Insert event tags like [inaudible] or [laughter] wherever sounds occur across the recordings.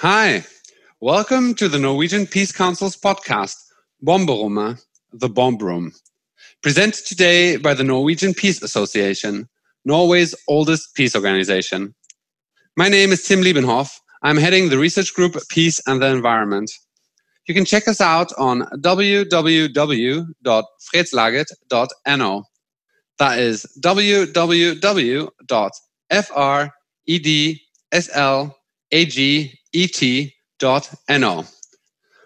Hi, welcome to the Norwegian Peace Council's podcast, Bomberommet, the Bomb Room. Presented today by the Norwegian Peace Association, Norway's oldest peace organization. My name is Tim Liebenhoff. I'm heading the research group Peace and the Environment. You can check us out on www.fredslaget.no. That is www.fredslaget.no.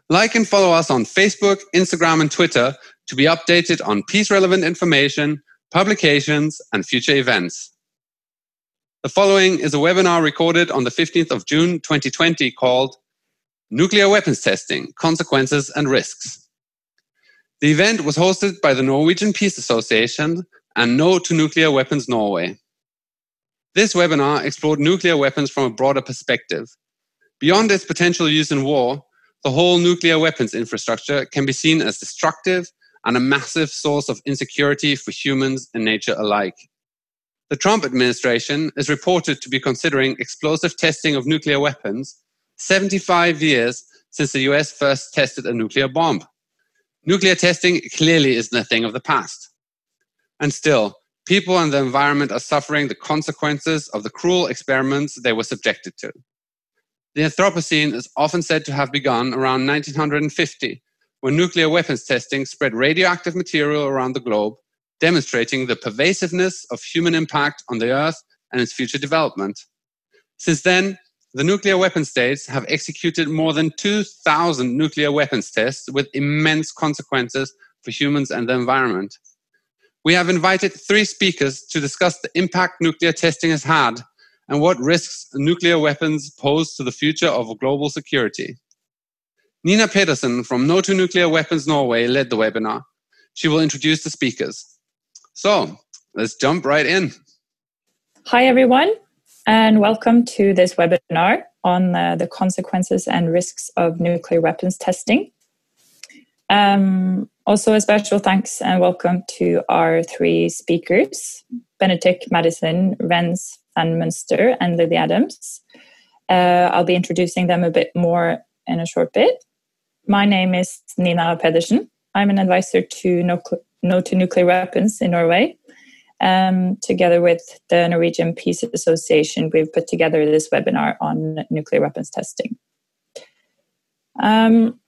Like and follow us on Facebook, Instagram, and Twitter to be updated on peace relevant information, publications, and future events. The following is a webinar recorded on the 15th of June 2020 called Nuclear Weapons Testing Consequences and Risks. The event was hosted by the Norwegian Peace Association and No to Nuclear Weapons Norway. This webinar explored nuclear weapons from a broader perspective. Beyond its potential use in war, the whole nuclear weapons infrastructure can be seen as destructive and a massive source of insecurity for humans and nature alike. The Trump administration is reported to be considering explosive testing of nuclear weapons 75 years since the US first tested a nuclear bomb. Nuclear testing clearly isn't a thing of the past. And still, people and the environment are suffering the consequences of the cruel experiments they were subjected to. The Anthropocene is often said to have begun around 1950, when nuclear weapons testing spread radioactive material around the globe, demonstrating the pervasiveness of human impact on the Earth and its future development. Since then, the nuclear weapon states have executed more than 2,000 nuclear weapons tests with immense consequences for humans and the environment. We have invited three speakers to discuss the impact nuclear testing has had and what risks nuclear weapons pose to the future of global security. Nina Pedersen from No to Nuclear Weapons Norway led the webinar. She will introduce the speakers. So let's jump right in. Hi, everyone, and welcome to this webinar on uh, the consequences and risks of nuclear weapons testing. Um, also, a special thanks and welcome to our three speakers Benetick Maddison, Rens Van Munster and Lily Adams. Uh, I'll be introducing them a bit more in a short bit. My name is Nina Pedersen. I'm an advisor to No, no to Nuclear Weapons in Norway. Um, together with the Norwegian Peace Association, we've put together this webinar on nuclear weapons testing. Um,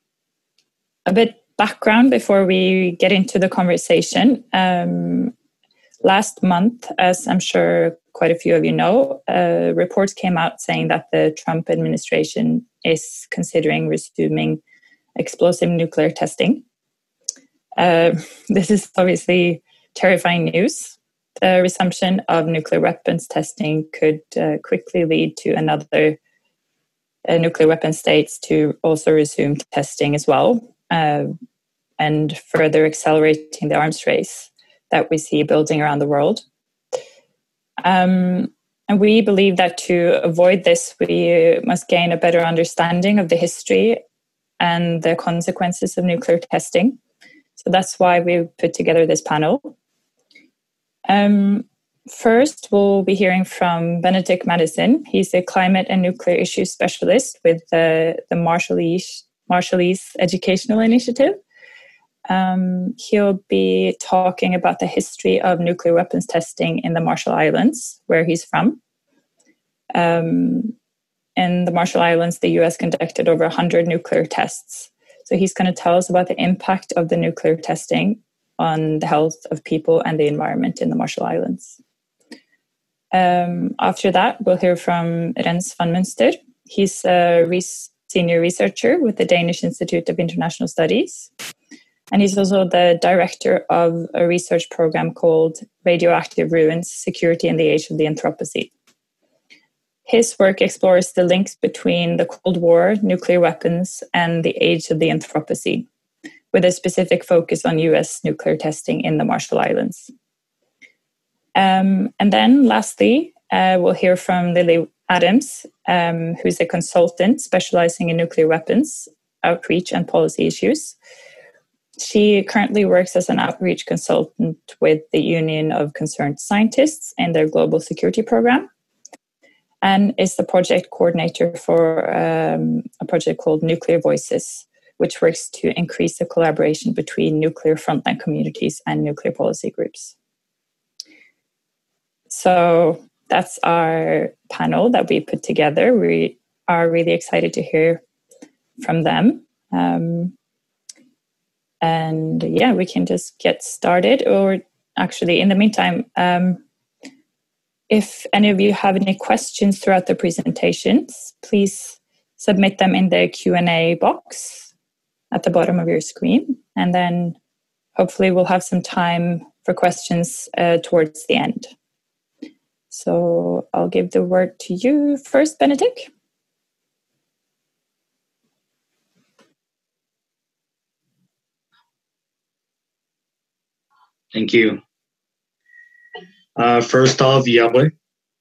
a bit background before we get into the conversation. Um, last month, as I'm sure quite a few of you know, reports came out saying that the Trump administration is considering resuming explosive nuclear testing. Uh, [laughs] this is obviously terrifying news. The resumption of nuclear weapons testing could uh, quickly lead to another uh, nuclear weapon states to also resume testing as well, uh, and further accelerating the arms race that we see building around the world. Um, and we believe that to avoid this, we must gain a better understanding of the history and the consequences of nuclear testing. So that's why we put together this panel. Um, first, we'll be hearing from Benetick Maddison. He's a climate and nuclear issues specialist with the, the Marshallese, Marshallese Educational Initiative. Um, he'll be talking about the history of nuclear weapons testing in the Marshall Islands, where he's from. Um, in the Marshall Islands, the US conducted over 100 nuclear tests. So he's going to tell us about the impact of the nuclear testing on the health of people and the environment in the Marshall Islands. Um, after that, we'll hear from Rens van Munster. He's a re- senior researcher with the Danish Institute of International Studies. And he's also the director of a research program called Radioactive Ruins Security in the Age of the Anthropocene. His work explores the links between the Cold War, nuclear weapons, and the age of the Anthropocene, with a specific focus on US nuclear testing in the Marshall Islands. Um, and then, lastly, uh, we'll hear from Lily Adams, um, who's a consultant specializing in nuclear weapons, outreach, and policy issues she currently works as an outreach consultant with the Union of Concerned Scientists and their Global Security Program. and is the project coordinator for um, a project called Nuclear Voices, which works to increase the collaboration between nuclear frontline communities and nuclear policy groups. So that's our panel that we put together. We are really excited to hear from them. Um, and yeah, we can just get started. Or actually, in the meantime, um, if any of you have any questions throughout the presentations, please submit them in the Q&A box at the bottom of your screen. And then hopefully we'll have some time for questions uh, towards the end. So I'll give the word to you first, Benetick. Thank you. Uh, first off, Iakwe.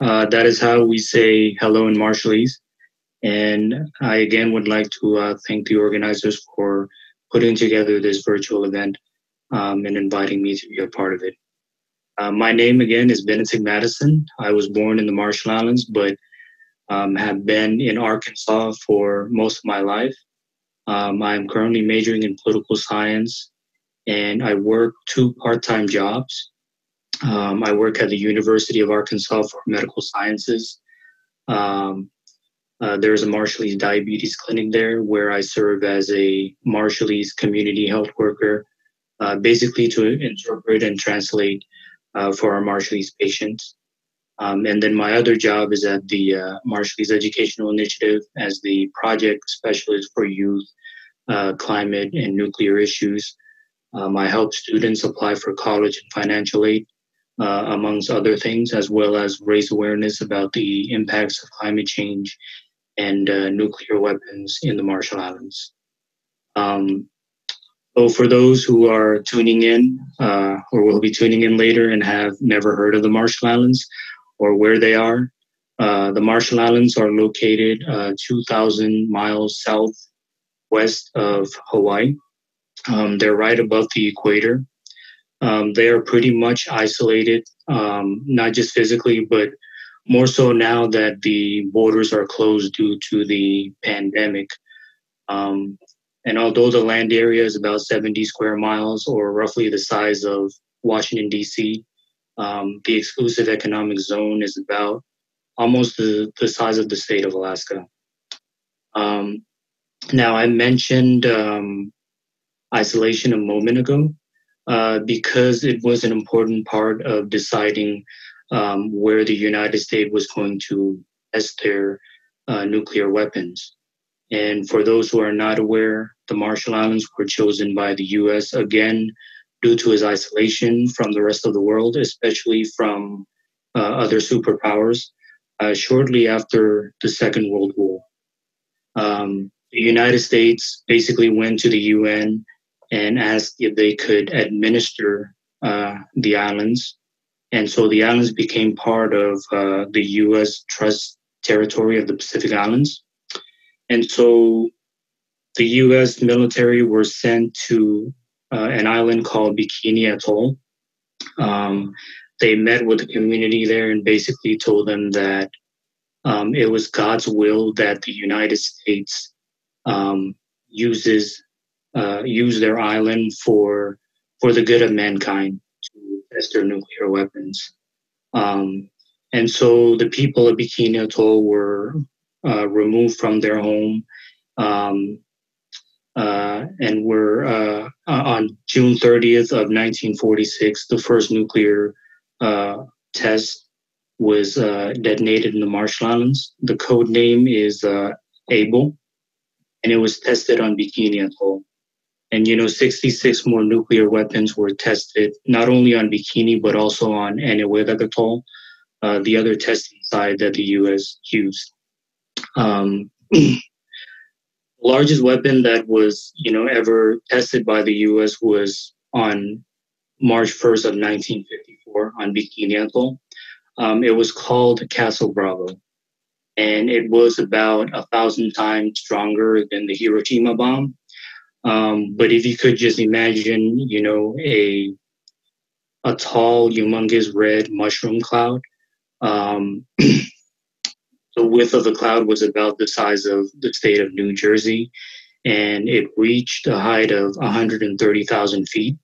Uh, that is how we say hello in Marshallese. And I again would like to uh, thank the organizers for putting together this virtual event um, and inviting me to be a part of it. Uh, my name again is Benetick Maddison. I was born in the Marshall Islands, but um, have been in Arkansas for most of my life. Um, I'm currently majoring in political science and I work two part time jobs. Um, I work at the University of Arkansas for medical sciences. Um, uh, there's a Marshallese diabetes clinic there where I serve as a Marshallese community health worker, uh, basically to interpret and translate uh, for our Marshallese patients. Um, and then my other job is at the uh, Marshallese Educational Initiative as the project specialist for youth, uh, climate, and nuclear issues. Um, I help students apply for college and financial aid, uh, amongst other things, as well as raise awareness about the impacts of climate change and uh, nuclear weapons in the Marshall Islands. Um, so for those who are tuning in uh, or will be tuning in later and have never heard of the Marshall Islands or where they are, uh, the Marshall Islands are located uh, 2,000 miles southwest of Hawaii. Um, they're right above the equator. Um, they are pretty much isolated, um, not just physically, but more so now that the borders are closed due to the pandemic. Um, and although the land area is about 70 square miles, or roughly the size of Washington, D.C., um, the exclusive economic zone is about almost the, the size of the state of Alaska. Um, now, I mentioned um, isolation a moment ago uh, because it was an important part of deciding um, where the United States was going to test their uh, nuclear weapons. And for those who are not aware, the Marshall Islands were chosen by the US again due to its isolation from the rest of the world, especially from uh, other superpowers, uh, shortly after the Second World War. Um, the United States basically went to the UN and asked if they could administer uh, the islands. And so the islands became part of uh, the U.S. Trust territory of the Pacific Islands. And so the U.S. military were sent to uh, an island called Bikini Atoll. Um, they met with the community there and basically told them that um, it was God's will that the United States um, uses uh, use their island for for the good of mankind to test their nuclear weapons. Um, and so the people of Bikini Atoll were uh, removed from their home um, uh, and were uh, on June 30th of 1946, the first nuclear uh, test was uh, detonated in the Marshall Islands. The code name is Able, and it was tested on Bikini Atoll. And, you know, 66 more nuclear weapons were tested, not only on Bikini, but also on Enewetak Atoll, uh, the other testing site that the U.S. used. Um, [clears throat] largest weapon that was, you know, ever tested by the U.S. was on March 1st of 1954 on Bikini Atoll. Um, it was called Castle Bravo, and it was about a thousand times stronger than the Hiroshima bomb. Um, but if you could just imagine, you know, a a tall, humongous red mushroom cloud, um, [clears throat] The width of the cloud was about the size of the state of New Jersey, and it reached a height of 130,000 feet,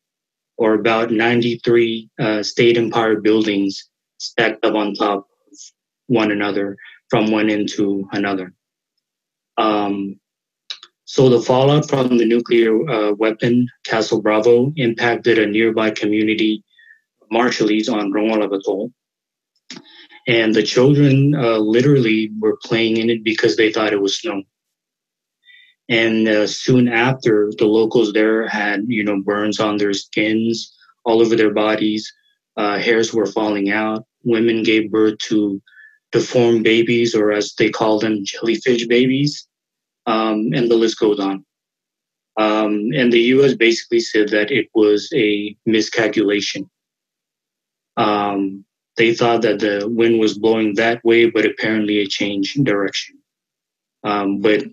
or about 93 uh, state empire buildings stacked up on top of one another from one end to another. Um, so the fallout from the nuclear uh, weapon, Castle Bravo, impacted a nearby community, Marshallese on Rongelap Atoll. And the children uh, literally were playing in it because they thought it was snow. And uh, soon after, the locals there had, you know, burns on their skins, all over their bodies. Uh, hairs were falling out. Women gave birth to deformed babies, or as they call them, jellyfish babies. Um, and the list goes on. Um, and the U.S. basically said that it was a miscalculation. Um, they thought that the wind was blowing that way, but apparently it changed direction. Um, but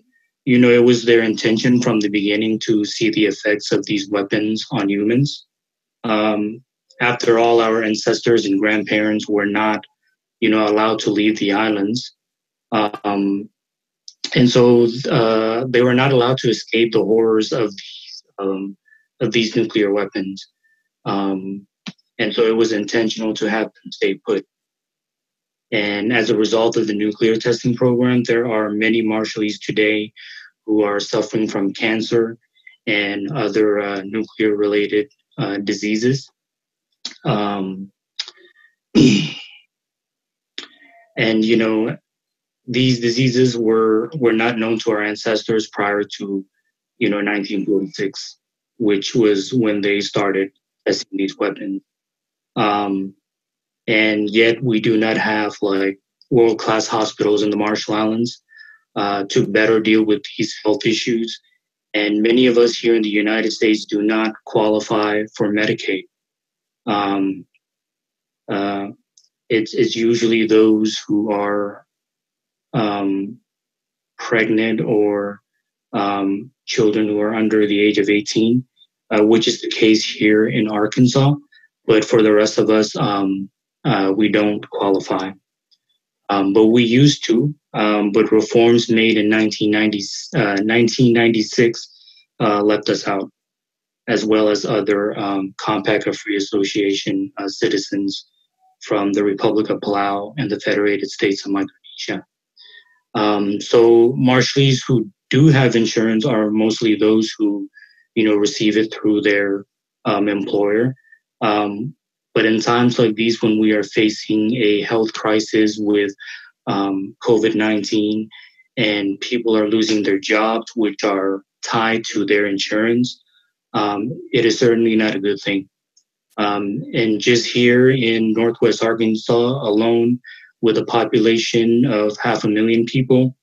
you know, it was their intention from the beginning to see the effects of these weapons on humans. Um, after all, our ancestors and grandparents were not, you know, allowed to leave the islands. Um, and so uh, they were not allowed to escape the horrors of these, um, of these nuclear weapons. Um, and so it was intentional to have them stay put. And as a result of the nuclear testing program, there are many Marshallese today who are suffering from cancer and other uh, nuclear related uh, diseases. Um, [clears throat] and, you know, these diseases were, were not known to our ancestors prior to, you know, 1946, which was when they started testing these weapons. Um, and yet we do not have like world class hospitals in the Marshall Islands uh, to better deal with these health issues. And many of us here in the United States do not qualify for Medicaid. Um, uh, it's, it's usually those who are um, pregnant or um, children who are under the age of 18, uh, which is the case here in Arkansas. But for the rest of us, um, uh, we don't qualify. Um, but we used to. Um, but reforms made in 1990, uh, 1996 uh, left us out, as well as other um, Compact of Free Association uh, citizens from the Republic of Palau and the Federated States of Micronesia. Um, so Marshallese who do have insurance are mostly those who, you know, receive it through their um, employer. Um, but in times like these, when we are facing a health crisis with um, COVID 19 and people are losing their jobs, which are tied to their insurance, um, it is certainly not a good thing. Um, and just here in Northwest Arkansas alone, with a population of half a million people,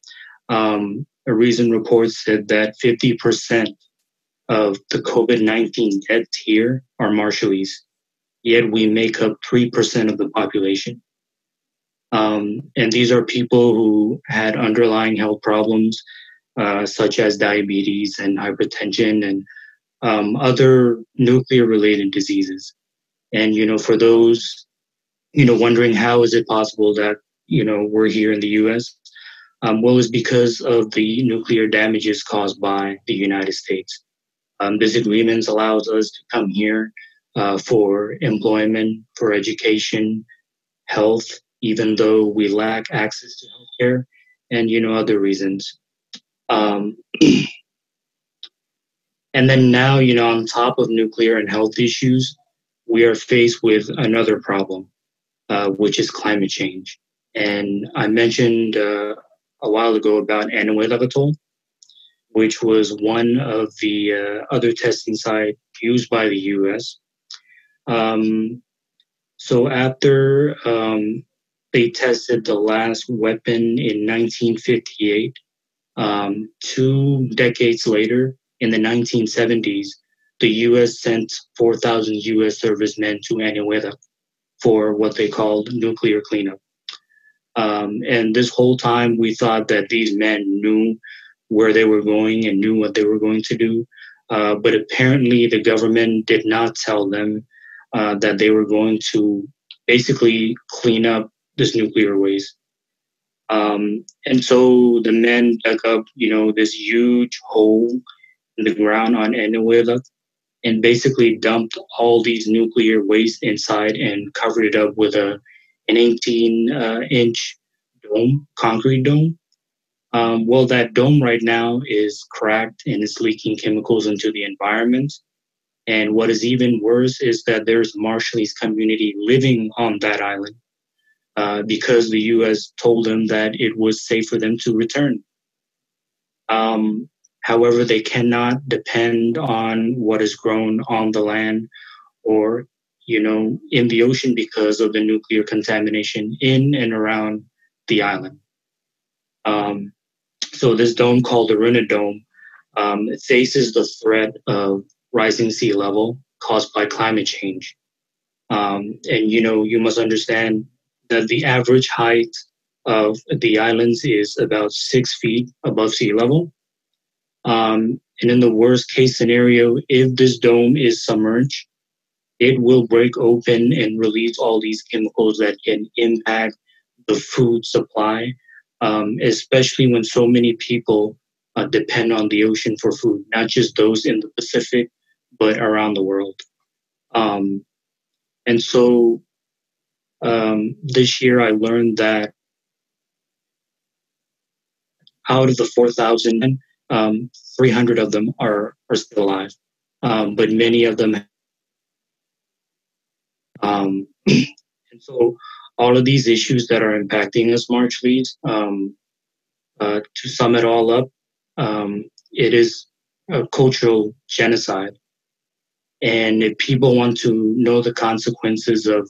um, a recent report said that 50% of the COVID 19 deaths here are Marshallese yet we make up 3% of the population. Um, and these are people who had underlying health problems, uh, such as diabetes and hypertension and um, other nuclear related diseases. And, you know, for those, you know, wondering how is it possible that, you know, we're here in the US? Um, well, it's because of the nuclear damages caused by the United States. Um, this agreement allows us to come here uh, for employment, for education, health, even though we lack access to healthcare, and you know other reasons. Um, [clears throat] and then now, you know, on top of nuclear and health issues, we are faced with another problem, uh, which is climate change. And I mentioned uh, a while ago about Enewetak Atoll, which was one of the uh, other testing sites used by the U.S. Um, so after um, they tested the last weapon in 1958, um, two decades later, in the 1970s, the U.S. sent 4,000 U.S. servicemen to Enewetak for what they called nuclear cleanup. Um, and this whole time, we thought that these men knew where they were going and knew what they were going to do. Uh, but apparently, the government did not tell them uh, that they were going to basically clean up this nuclear waste. Um, and so the men dug up, you know, this huge hole in the ground on Enewetak and basically dumped all these nuclear waste inside and covered it up with a an 18 uh, inch dome, concrete dome. Um, well, that dome right now is cracked and it's leaking chemicals into the environment. And what is even worse is that there's Marshallese community living on that island uh, because the U.S. told them that it was safe for them to return. Um, however, they cannot depend on what is grown on the land or you know in the ocean because of the nuclear contamination in and around the island. Um, so this dome called the Runit Dome um, faces the threat of rising sea level caused by climate change. Um, and you know, you must understand that the average height of the islands is about six feet above sea level. Um, and in the worst case scenario, if this dome is submerged, it will break open and release all these chemicals that can impact the food supply, um, especially when so many people uh, depend on the ocean for food, not just those in the Pacific, but around the world. Um, and so um, this year I learned that out of the 4,000, um, 300 of them are, are still alive, um, but many of them. Um, [clears throat] and so all of these issues that are impacting us, Marshallese, um, uh, to sum it all up, um, it is a cultural genocide. And if people want to know the consequences of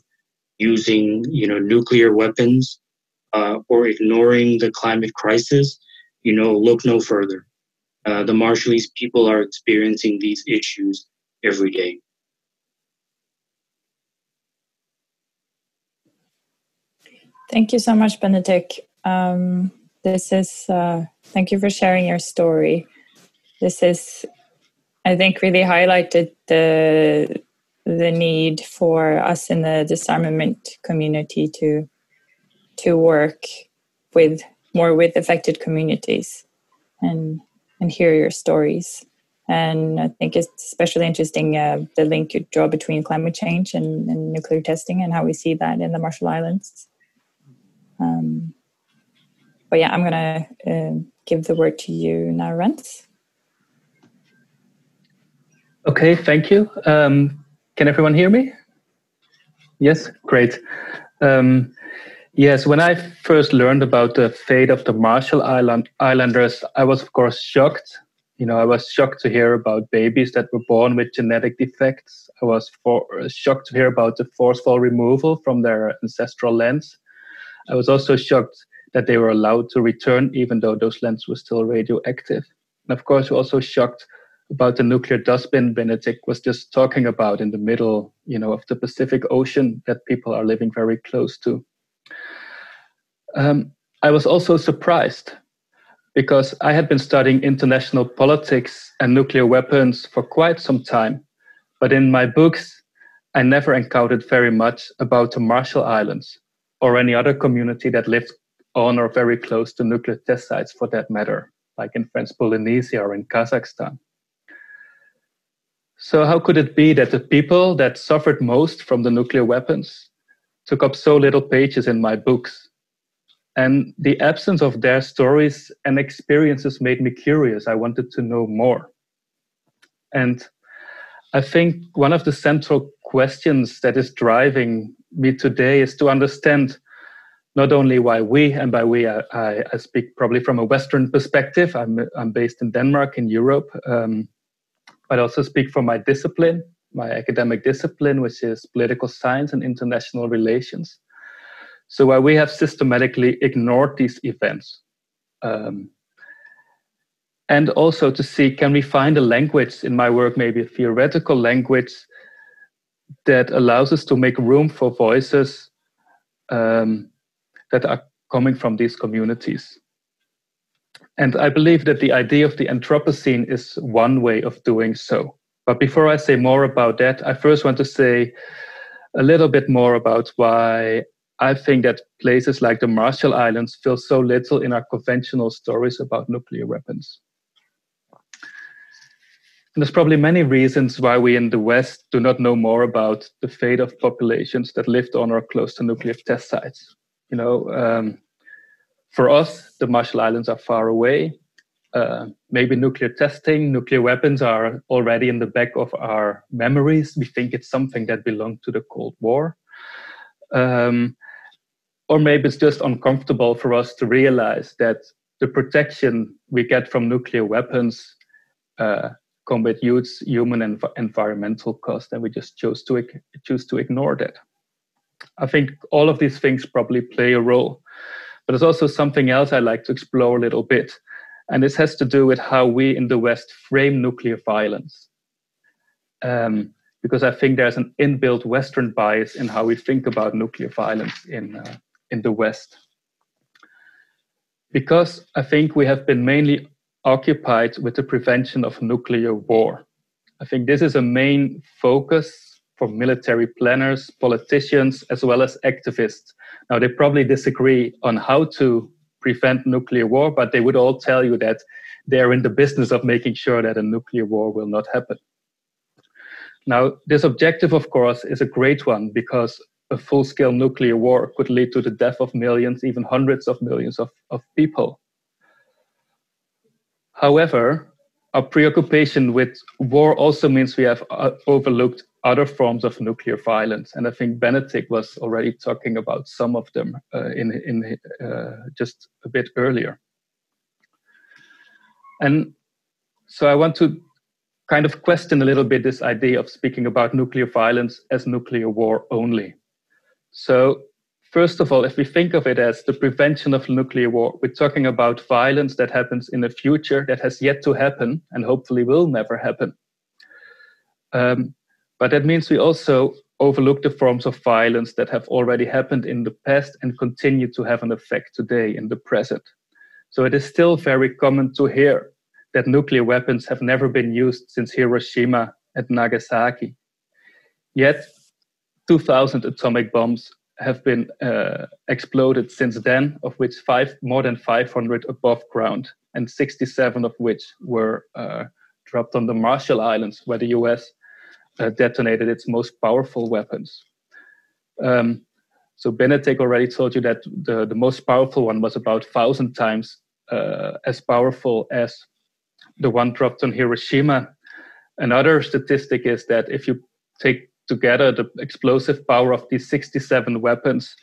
using, you know, nuclear weapons uh, or ignoring the climate crisis, you know, look no further. Uh, the Marshallese people are experiencing these issues every day. Thank you so much, Benetick. Um, this is uh, thank you for sharing your story. This is I think really highlighted the the need for us in the disarmament community to to work with more with affected communities and and hear your stories. And I think it's especially interesting uh, the link you draw between climate change and, and, nuclear testing and how we see that in the Marshall Islands. Um, but yeah, I'm going to uh, give the word to you now, Rens. Okay, thank you. Um, can everyone hear me? Yes, great. Um, yes, when I first learned about the fate of the Marshall Island Islanders, I was of course shocked. You know, I was shocked to hear about babies that were born with genetic defects. I was for, shocked to hear about the forceful removal from their ancestral lands. I was also shocked that they were allowed to return, even though those lands were still radioactive. And of course, also shocked about the nuclear dustbin Benetick was just talking about in the middle, you know, of the Pacific Ocean that people are living very close to. Um, I was also surprised because I had been studying international politics and nuclear weapons for quite some time. But in my books, I never encountered very much about the Marshall Islands or any other community that lived on or very close to nuclear test sites for that matter, like in French Polynesia or in Kazakhstan. So, how could it be that the people that suffered most from the nuclear weapons took up so little pages in my books? And the absence of their stories and experiences made me curious. I wanted to know more. And I think one of the central questions that is driving me today is to understand not only why we, and by we I, I, speak probably from a Western perspective. I'm, I'm based in Denmark, in Europe. Um, but also speak for my discipline, my academic discipline, which is political science and international relations. So where we have systematically ignored these events. Um, and also to see can we find a language in my work, maybe a theoretical language that allows us to make room for voices um, that are coming from these communities. And I believe that the idea of the Anthropocene is one way of doing so. But before I say more about that, I first want to say a little bit more about why I think that places like the Marshall Islands feel so little in our conventional stories about nuclear weapons. And there's probably many reasons why we in the West do not know more about the fate of populations that lived on or close to nuclear test sites. You know, um, for us, the Marshall Islands are far away. Uh, maybe nuclear testing, nuclear weapons are already in the back of our memories. We think it's something that belonged to the Cold War. Um, or maybe it's just uncomfortable for us to realize that the protection we get from nuclear weapons uh, combat youth's human and environmental cost, and we just chose to choose to ignore that. I think all of these things probably play a role, but there's also something else I like to explore a little bit, and this has to do with how we in the West frame nuclear violence. Um, because I think there's an inbuilt Western bias in how we think about nuclear violence in uh, in the West. Because I think we have been mainly occupied with the prevention of nuclear war. I think this is a main focus for military planners, politicians, as well as activists. Now, they probably disagree on how to prevent nuclear war, but they would all tell you that they're in the business of making sure that a nuclear war will not happen. Now, this objective, of course, is a great one because a full scale nuclear war could lead to the death of millions, even hundreds of millions of, of people. However, our preoccupation with war also means we have uh, overlooked other forms of nuclear violence. And I think Benetick was already talking about some of them uh, in, in uh, just a bit earlier. And so I want to kind of question a little bit this idea of speaking about nuclear violence as nuclear war only. So First of all, if we think of it as the prevention of nuclear war, we're talking about violence that happens in the future that has yet to happen and hopefully will never happen. Um, but that means we also overlook the forms of violence that have already happened in the past and continue to have an effect today in the present. So it is still very common to hear that nuclear weapons have never been used since Hiroshima and Nagasaki. Yet, 2,000 atomic bombs have been uh, exploded since then, of which five more than 500 above ground, and 67 of which were uh, dropped on the Marshall Islands, where the U.S. Uh, detonated its most powerful weapons. Um, so Benetick already told you that the, the most powerful one was about thousand times uh, as powerful as the one dropped on Hiroshima. Another statistic is that if you take together the explosive power of these 67 weapons,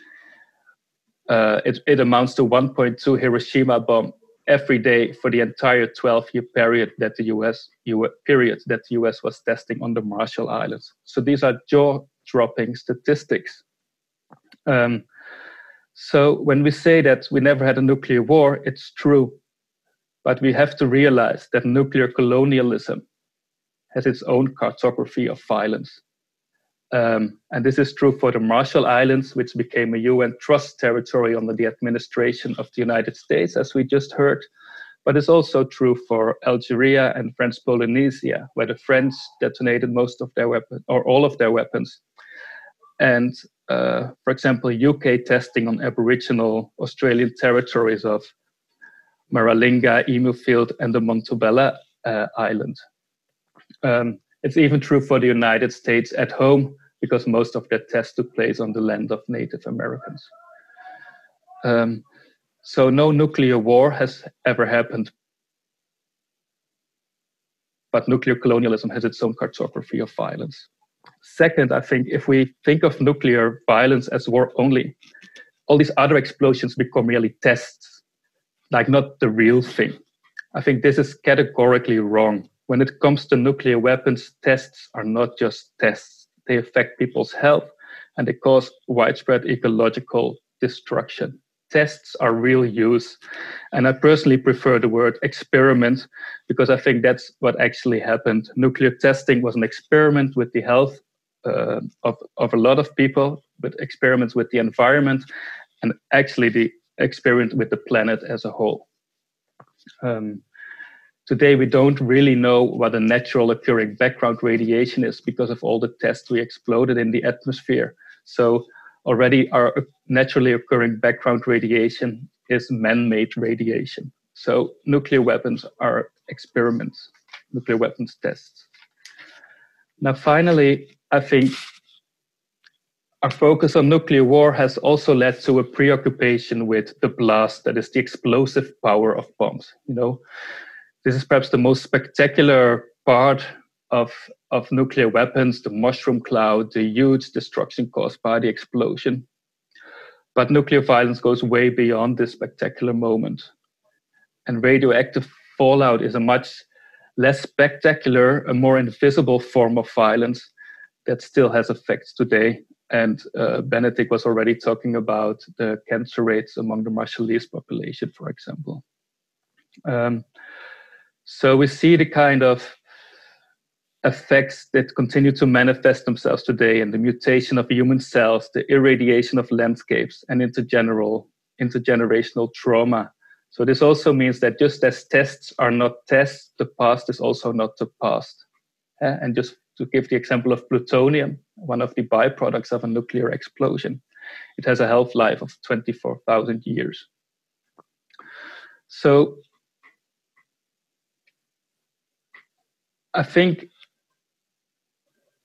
uh, it, it amounts to 1.2 Hiroshima bomb every day for the entire 12-year period that the US, period that the US was testing on the Marshall Islands. So these are jaw-dropping statistics. Um, so when we say that we never had a nuclear war, it's true, but we have to realize that nuclear colonialism has its own cartography of violence. Um, and this is true for the Marshall Islands, which became a UN trust territory under the administration of the United States, as we just heard. But it's also true for Algeria and French Polynesia, where the French detonated most of their weapons or all of their weapons. And uh, for example, UK testing on Aboriginal Australian territories of Maralinga, Emu Field, and the Montebello uh, Island. Um, it's even true for the United States at home, because most of that test took place on the land of Native Americans. Um, so no nuclear war has ever happened, but nuclear colonialism has its own cartography of violence. Second, I think if we think of nuclear violence as war only, all these other explosions become merely tests, like not the real thing. I think this is categorically wrong. When it comes to nuclear weapons, tests are not just tests they affect people's health, and they cause widespread ecological destruction. Tests are real use. And I personally prefer the word experiment because I think that's what actually happened. Nuclear testing was an experiment with the health uh, of, of a lot of people, with experiments with the environment, and actually the experiment with the planet as a whole. Um, Today, we don't really know what a natural occurring background radiation is because of all the tests we exploded in the atmosphere. So, already our naturally occurring background radiation is man-made radiation. So nuclear weapons are experiments, nuclear weapons tests. Now, finally, I think our focus on nuclear war has also led to a preoccupation with the blast, that is the explosive power of bombs. You know, this is perhaps the most spectacular part of, of nuclear weapons, the mushroom cloud, the huge destruction caused by the explosion. But nuclear violence goes way beyond this spectacular moment. And radioactive fallout is a much less spectacular, a more invisible form of violence that still has effects today. And uh, Benetick was already talking about the cancer rates among the Marshallese population, for example. Um, so we see the kind of effects that continue to manifest themselves today and the mutation of human cells, the irradiation of landscapes, and intergeneral, intergenerational trauma. So this also means that just as tests are not tests, the past is also not the past. Uh, and just to give the example of plutonium, one of the byproducts of a nuclear explosion, it has a half life of 24,000 years. So I think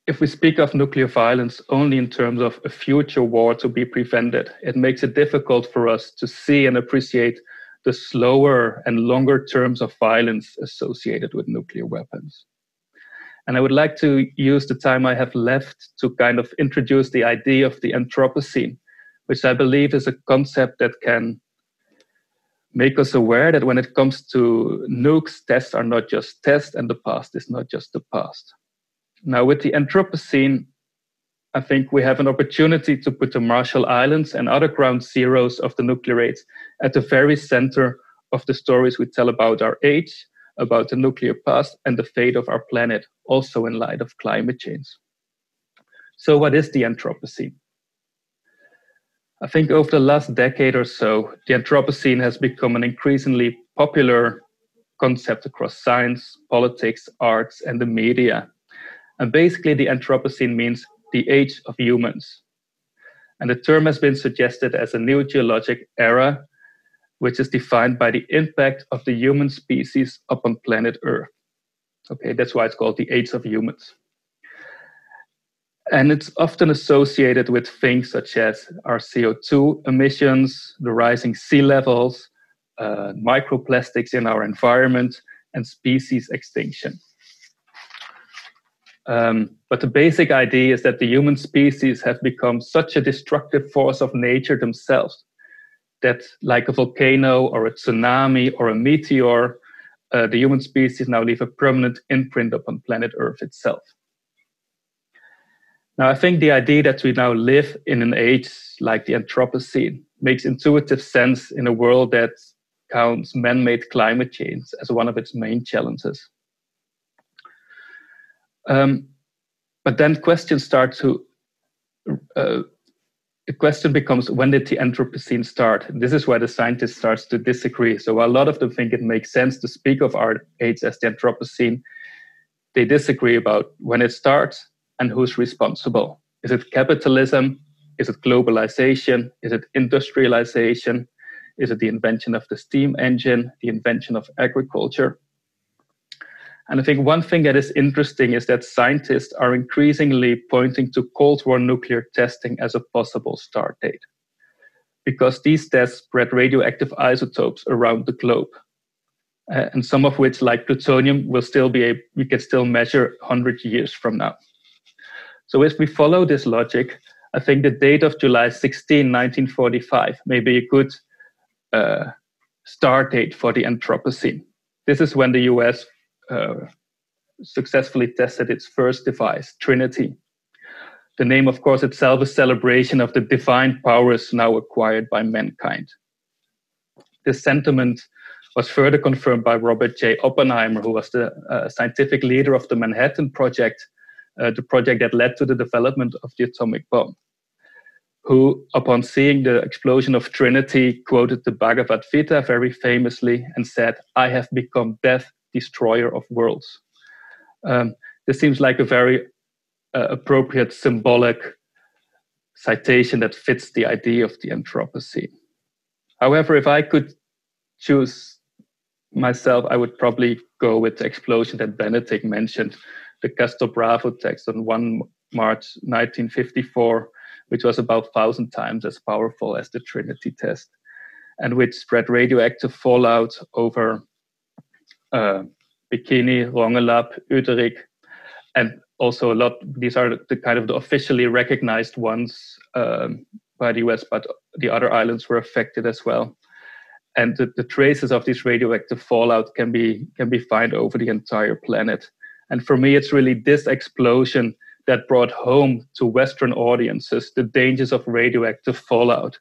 if we speak of nuclear violence only in terms of a future war to be prevented, it makes it difficult for us to see and appreciate the slower and longer terms of violence associated with nuclear weapons. And I would like to use the time I have left to kind of introduce the idea of the Anthropocene, which I believe is a concept that can make us aware that when it comes to nukes, tests are not just tests and the past is not just the past. Now, with the Anthropocene, I think we have an opportunity to put the Marshall Islands and other ground zeros of the nuclear age at the very center of the stories we tell about our age, about the nuclear past, and the fate of our planet, also in light of climate change. So, what is the Anthropocene? I think over the last decade or so, the Anthropocene has become an increasingly popular concept across science, politics, arts, and the media. And basically, the Anthropocene means the age of humans. And the term has been suggested as a new geologic era, which is defined by the impact of the human species upon planet Earth. Okay, that's why it's called the age of humans. And it's often associated with things such as our CO2 emissions, the rising sea levels, uh, microplastics in our environment, and species extinction. Um, but the basic idea is that the human species have become such a destructive force of nature themselves that, like a volcano or a tsunami or a meteor, uh, the human species now leave a permanent imprint upon planet Earth itself. Now, I think the idea that we now live in an age like the Anthropocene makes intuitive sense in a world that counts man made climate change as one of its main challenges. Um, but then questions start to, uh, the question becomes when did the Anthropocene start? This is where the scientist starts to disagree. So while a lot of them think it makes sense to speak of our age as the Anthropocene. They disagree about when it starts and who's responsible. Is it capitalism? Is it globalization? Is it industrialization? Is it the invention of the steam engine, the invention of agriculture? And I think one thing that is interesting is that scientists are increasingly pointing to Cold War nuclear testing as a possible start date. Because these tests spread radioactive isotopes around the globe. Uh, and some of which, like plutonium, will still be a, we can still measure 100 years from now. So if we follow this logic, I think the date of July 16, 1945 may be a good uh, start date for the Anthropocene. This is when the US uh, successfully tested its first device, Trinity. The name, of course, itself is celebration of the divine powers now acquired by mankind. This sentiment was further confirmed by Robert J. Oppenheimer, who was the uh, scientific leader of the Manhattan Project, uh, the project that led to the development of the atomic bomb, who, upon seeing the explosion of Trinity, quoted the Bhagavad Gita very famously and said, I have become death destroyer of worlds. Um, this seems like a very uh, appropriate symbolic citation that fits the idea of the Anthropocene. However, if I could choose myself, I would probably go with the explosion that Benetick mentioned, the Castle Bravo text on 1 March 1954, which was about 1,000 times as powerful as the Trinity test, and which spread radioactive fallout over uh, Bikini, Rongelap, Utirik, and also a lot. These are the kind of the officially recognized ones um, by the US, but the other islands were affected as well. And the, the traces of this radioactive fallout can be can be found over the entire planet. And for me, it's really this explosion that brought home to Western audiences the dangers of radioactive fallout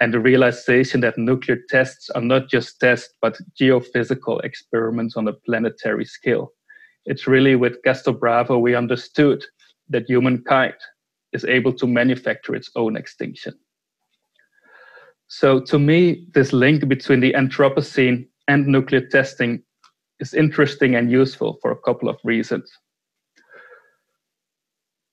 and the realization that nuclear tests are not just tests, but geophysical experiments on a planetary scale. It's really with Castle Bravo we understood that humankind is able to manufacture its own extinction. So, to me, this link between the Anthropocene and nuclear testing is interesting and useful for a couple of reasons.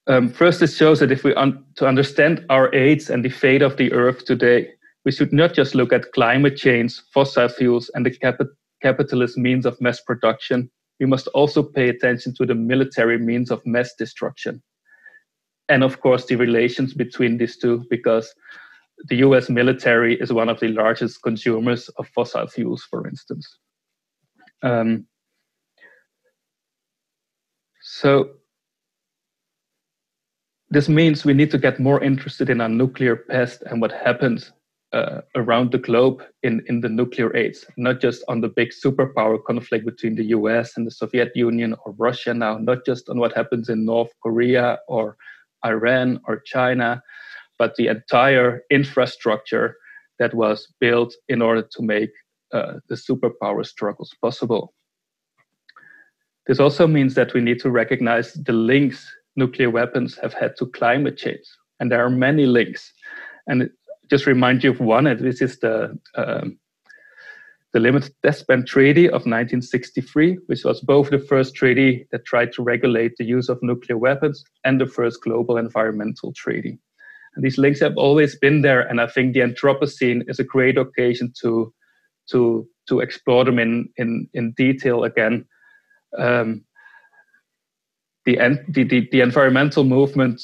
Um, first, it shows that if we un- to understand our age and the fate of the Earth today, we should not just look at climate change, fossil fuels, and the cap- capitalist means of mass production. We must also pay attention to the military means of mass destruction, and of course the relations between these two, because the US military is one of the largest consumers of fossil fuels, for instance. Um, so this means we need to get more interested in our nuclear past and what happens uh, around the globe in, in the nuclear age, not just on the big superpower conflict between the US and the Soviet Union or Russia now, not just on what happens in North Korea or Iran or China, but the entire infrastructure that was built in order to make uh, the superpower struggles possible. This also means that we need to recognize the links nuclear weapons have had to climate change. And there are many links. And just remind you of one, and this is the um, the Limited Test Ban Treaty of 1963, which was both the first treaty that tried to regulate the use of nuclear weapons and the first global environmental treaty. And these links have always been there, and I think the Anthropocene is a great occasion to to to explore them in in, in detail again. Um, the, the, the, the environmental movement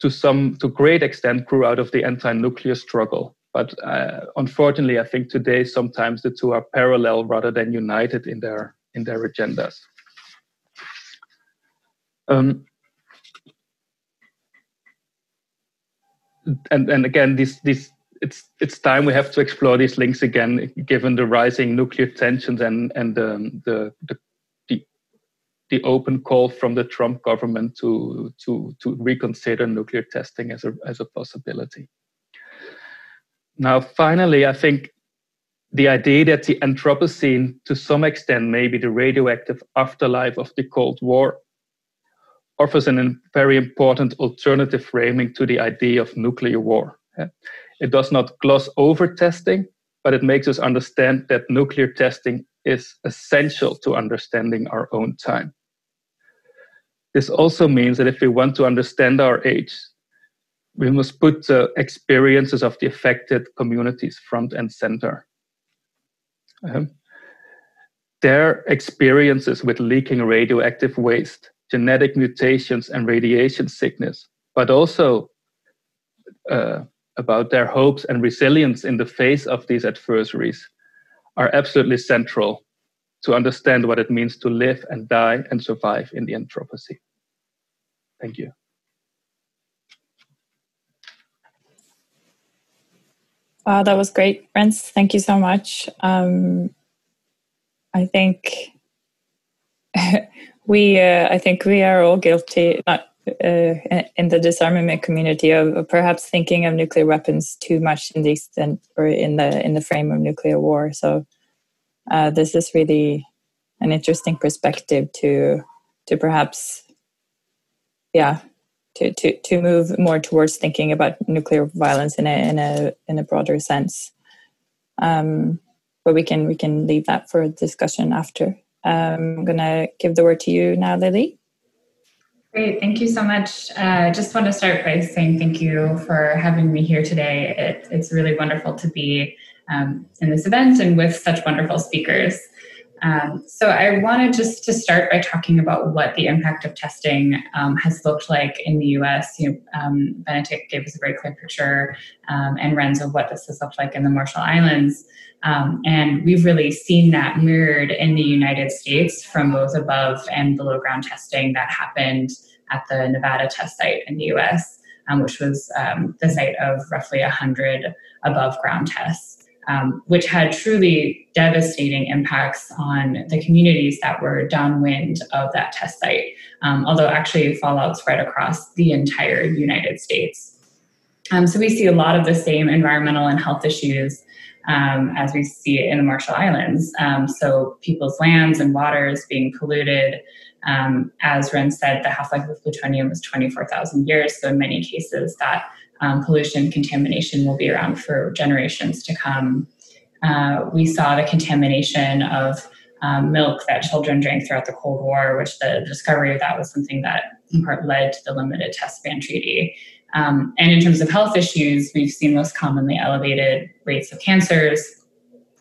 to some to great extent grew out of the anti-nuclear struggle but uh, unfortunately i think today sometimes the two are parallel rather than united in their in their agendas um, and and again this this it's it's time we have to explore these links again given the rising nuclear tensions and and um, the, the the open call from the Trump government to, to, to reconsider nuclear testing as a, as a possibility. Now, finally, I think the idea that the Anthropocene, to some extent, may be the radioactive afterlife of the Cold War, offers a very important alternative framing to the idea of nuclear war. It does not gloss over testing, but it makes us understand that nuclear testing is essential to understanding our own time. This also means that if we want to understand our age, we must put the experiences of the affected communities front and center. Um, their experiences with leaking radioactive waste, genetic mutations, and radiation sickness, but also uh, about their hopes and resilience in the face of these adversaries are absolutely central to understand what it means to live and die and survive in the Anthropocene. Thank you. Wow, that was great, Rens. Thank you so much. Um, I think [laughs] we, uh, I think we are all guilty, not uh, in the disarmament community of perhaps thinking of nuclear weapons too much in the extent or in the in the frame of nuclear war. So uh, this is really an interesting perspective to to perhaps yeah to, to to move more towards thinking about nuclear violence in a in a in a broader sense. Um, but we can we can leave that for discussion after. Um, i'm going to give the word to you now lily Great, thank you so much. I uh, just want to start by saying thank you for having me here today. It, it's really wonderful to be um, in this event and with such wonderful speakers. Um, so I wanted just to start by talking about what the impact of testing um, has looked like in the U.S. You know, um, Benetick gave us a very clear picture, um, and of what this has looked like in the Marshall Islands. Um, and we've really seen that mirrored in the United States from both above and below ground testing that happened at the Nevada test site in the US, um, which was the site of roughly 100 above ground tests, um, which had truly devastating impacts on the communities that were downwind of that test site, um, although actually fallout spread across the entire United States. Um, so we see a lot of the same environmental and health issues um, as we see it in the Marshall Islands. Um, so people's lands and waters being polluted. Um, as Rens said, the half life of plutonium is 24,000 years. So in many cases, that um, pollution contamination will be around for generations to come. Uh, we saw the contamination of um, milk that children drank throughout the Cold War, which the discovery of that was something that in part led to the limited test ban treaty. Um, and in terms of health issues, we've seen most commonly elevated rates of cancers,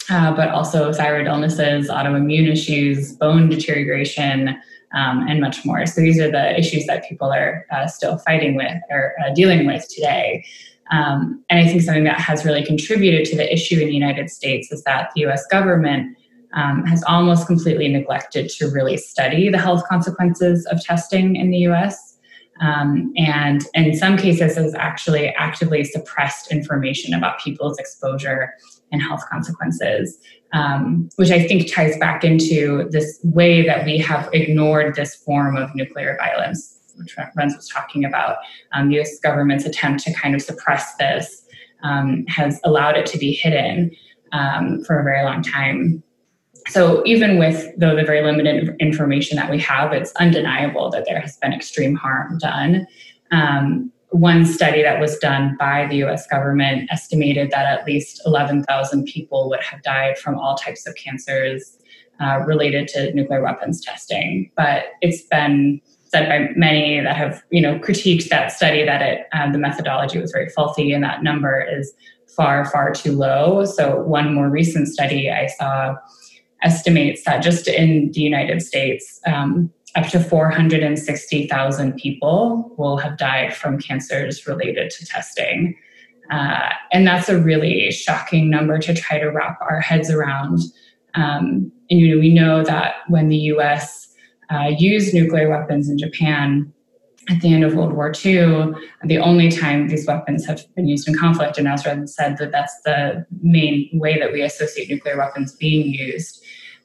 uh, but also thyroid illnesses, autoimmune issues, bone deterioration, um, and much more. So these are the issues that people are uh, still fighting with or uh, dealing with today. Um, and I think something that has really contributed to the issue in the United States is that the US government um, has almost completely neglected to really study the health consequences of testing in the US. Um, and in some cases has actually actively suppressed information about people's exposure and health consequences, um, which I think ties back into this way that we have ignored this form of nuclear violence, which Rens was talking about. Um, the US government's attempt to kind of suppress this um, has allowed it to be hidden um, for a very long time so even with though the very limited information that we have, it's undeniable that there has been extreme harm done. Um, one study that was done by the US government estimated that at least 11,000 people would have died from all types of cancers uh, related to nuclear weapons testing. But it's been said by many that have you know critiqued that study that it uh, the methodology was very faulty and that number is far far too low. So one more recent study I saw estimates that just in the United States, um, up to 460,000 people will have died from cancers related to testing. Uh, and that's a really shocking number to try to wrap our heads around. Um, and you know, we know that when the US uh, used nuclear weapons in Japan, at the end of World War II, the only time these weapons have been used in conflict, and Nasra said that that's the main way that we associate nuclear weapons being used.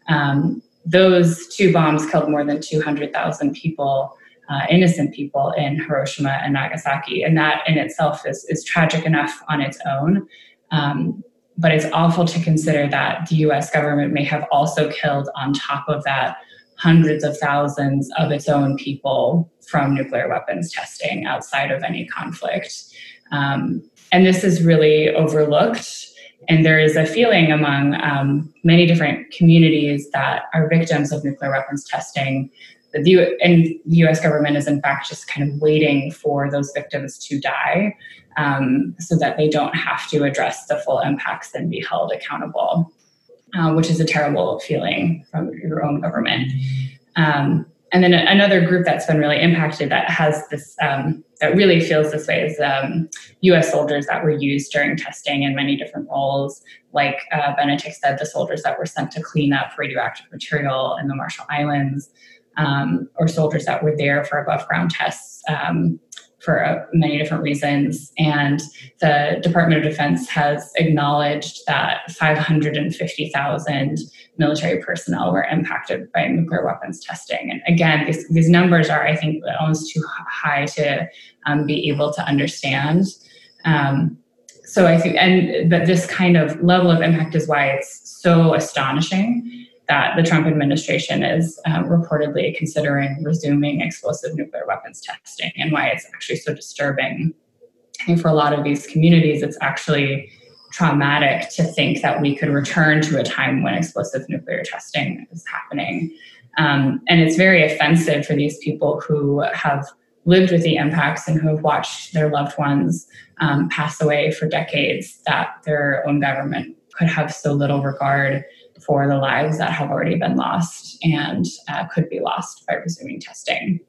Um, those two bombs killed more than 200,000 people, uh, innocent people in Hiroshima and Nagasaki. And that in itself is, is tragic enough on its own. Um, but it's awful to consider that the US government may have also killed, on top of that, hundreds of thousands of its own people from nuclear weapons testing outside of any conflict. Um, and this is really overlooked. And there is a feeling among um, many different communities that are victims of nuclear weapons testing. The U- and the US government is, in fact, just kind of waiting for those victims to die um, so that they don't have to address the full impacts and be held accountable uh, which is a terrible feeling from your own government. Um, and then another group that's been really impacted that has this um, that really feels this way is um, U.S. soldiers that were used during testing in many different roles. Like uh, Benetick said, the soldiers that were sent to clean up radioactive material in the Marshall Islands, um, or soldiers that were there for above ground tests um, for uh, many different reasons. And the Department of Defense has acknowledged that 550,000 military personnel were impacted by nuclear weapons testing. And again, these, these numbers are, I think, almost too high to um, be able to understand. Um, so I think, and but this kind of level of impact is why it's so astonishing that the Trump administration is um, reportedly considering resuming explosive nuclear weapons testing and why it's actually so disturbing. I think for a lot of these communities, it's actually traumatic to think that we could return to a time when explosive nuclear testing is happening. Um, and it's very offensive for these people who have lived with the impacts and who have watched their loved ones um, pass away for decades that their own government could have so little regard for the lives that have already been lost and uh, could be lost by resuming testing.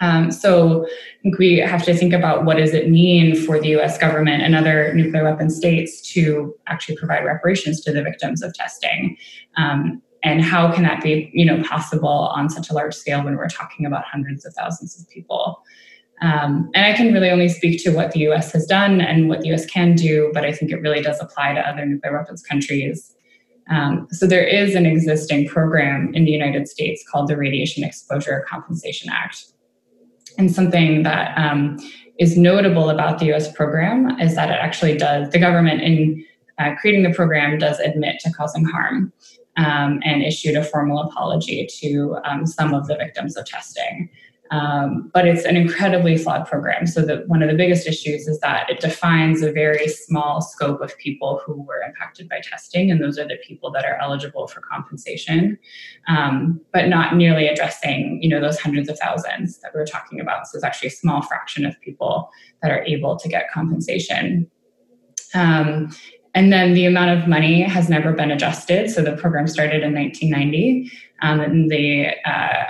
Um, so I think we have to think about what does it mean for the U.S. government and other nuclear weapon states to actually provide reparations to the victims of testing, um, and how can that be, you know, possible on such a large scale when we're talking about hundreds of thousands of people. Um, and I can really only speak to what the U.S. has done and what the U.S. can do, but I think it really does apply to other nuclear weapons countries. Um, so there is an existing program in the United States called the Radiation Exposure Compensation Act. And something that um, is notable about the US program is that it actually does, the government in uh, creating the program does admit to causing harm um, and issued a formal apology to um, some of the victims of testing. Um, but it's an incredibly flawed program. So that one of the biggest issues is that it defines a very small scope of people who were impacted by testing, and those are the people that are eligible for compensation, um, but not nearly addressing you know those hundreds of thousands that we are talking about. So it's actually a small fraction of people that are able to get compensation. Um, and then the amount of money has never been adjusted. So the program started in 1990, um, and the uh,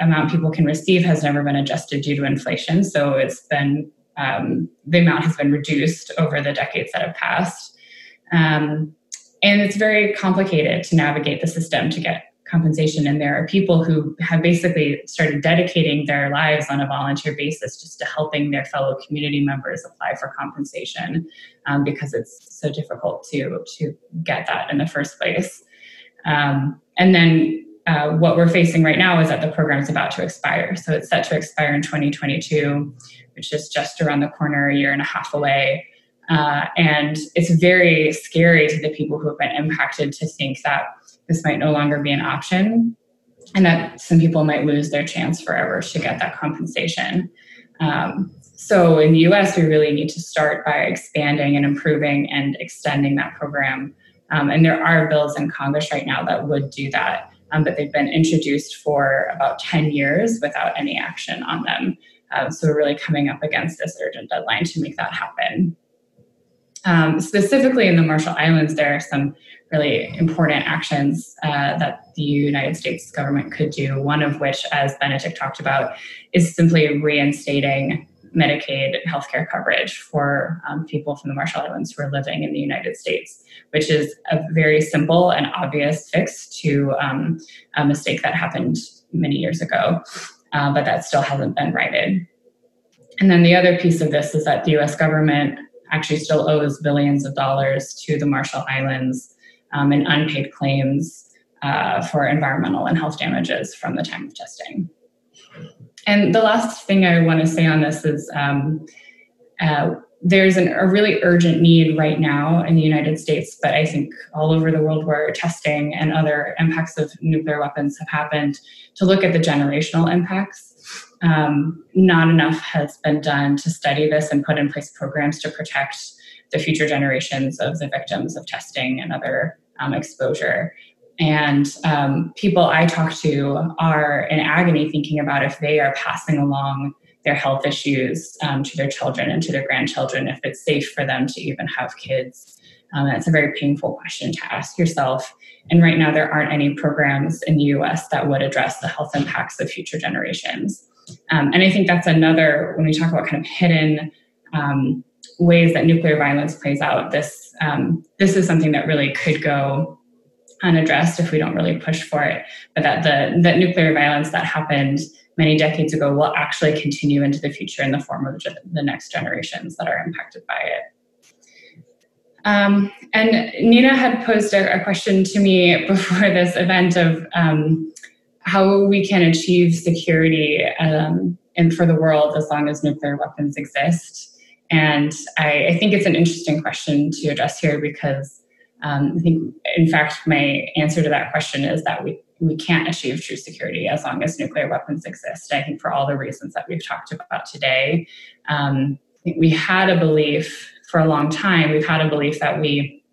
amount people can receive has never been adjusted due to inflation. So it's been um, the amount has been reduced over the decades that have passed. Um, and it's very complicated to navigate the system to get compensation. And there are people who have basically started dedicating their lives on a volunteer basis just to helping their fellow community members apply for compensation um, because it's so difficult to, to get that in the first place. Um, and then uh, what we're facing right now is that the program is about to expire. So it's set to expire in 2022, which is just around the corner, a year and a half away. Uh, and it's very scary to the people who have been impacted to think that this might no longer be an option and that some people might lose their chance forever to get that compensation. Um, so in the US, we really need to start by expanding and improving and extending that program. Um, and there are bills in Congress right now that would do that um, but they've been introduced for about 10 years without any action on them. Um, so we're really coming up against this urgent deadline to make that happen. Um, specifically in the Marshall Islands, there are some really important actions uh, that the United States government could do. One of which, as Benetick talked about, is simply reinstating Medicaid healthcare coverage for um, people from the Marshall Islands who are living in the United States, which is a very simple and obvious fix to um, a mistake that happened many years ago, uh, but that still hasn't been righted. And then the other piece of this is that the US government actually still owes billions of dollars to the Marshall Islands um, in unpaid claims uh, for environmental and health damages from the time of testing. And the last thing I want to say on this is um, uh, there's an, a really urgent need right now in the United States, but I think all over the world where testing and other impacts of nuclear weapons have happened, to look at the generational impacts. Um, not enough has been done to study this and put in place programs to protect the future generations of the victims of testing and other um, exposure. And um, people I talk to are in agony thinking about if they are passing along their health issues um, to their children and to their grandchildren, if it's safe for them to even have kids. Um, that's a very painful question to ask yourself. And right now, there aren't any programs in the US that would address the health impacts of future generations. Um, and I think that's another, when we talk about kind of hidden um, ways that nuclear violence plays out, this, um, this is something that really could go unaddressed if we don't really push for it. But that the that nuclear violence that happened many decades ago will actually continue into the future in the form of the next generations that are impacted by it. Um, and Nina had posed a, a, question to me before [laughs] this event of um, how we can achieve security um, and for the world as long as nuclear weapons exist. And I, I think it's an interesting question to address here because um, I think, in fact, my answer to that question is that we, we can't achieve true security as long as nuclear weapons exist. I think for all the reasons that we've talked about today, um, we had a belief for a long time, we've had a belief that we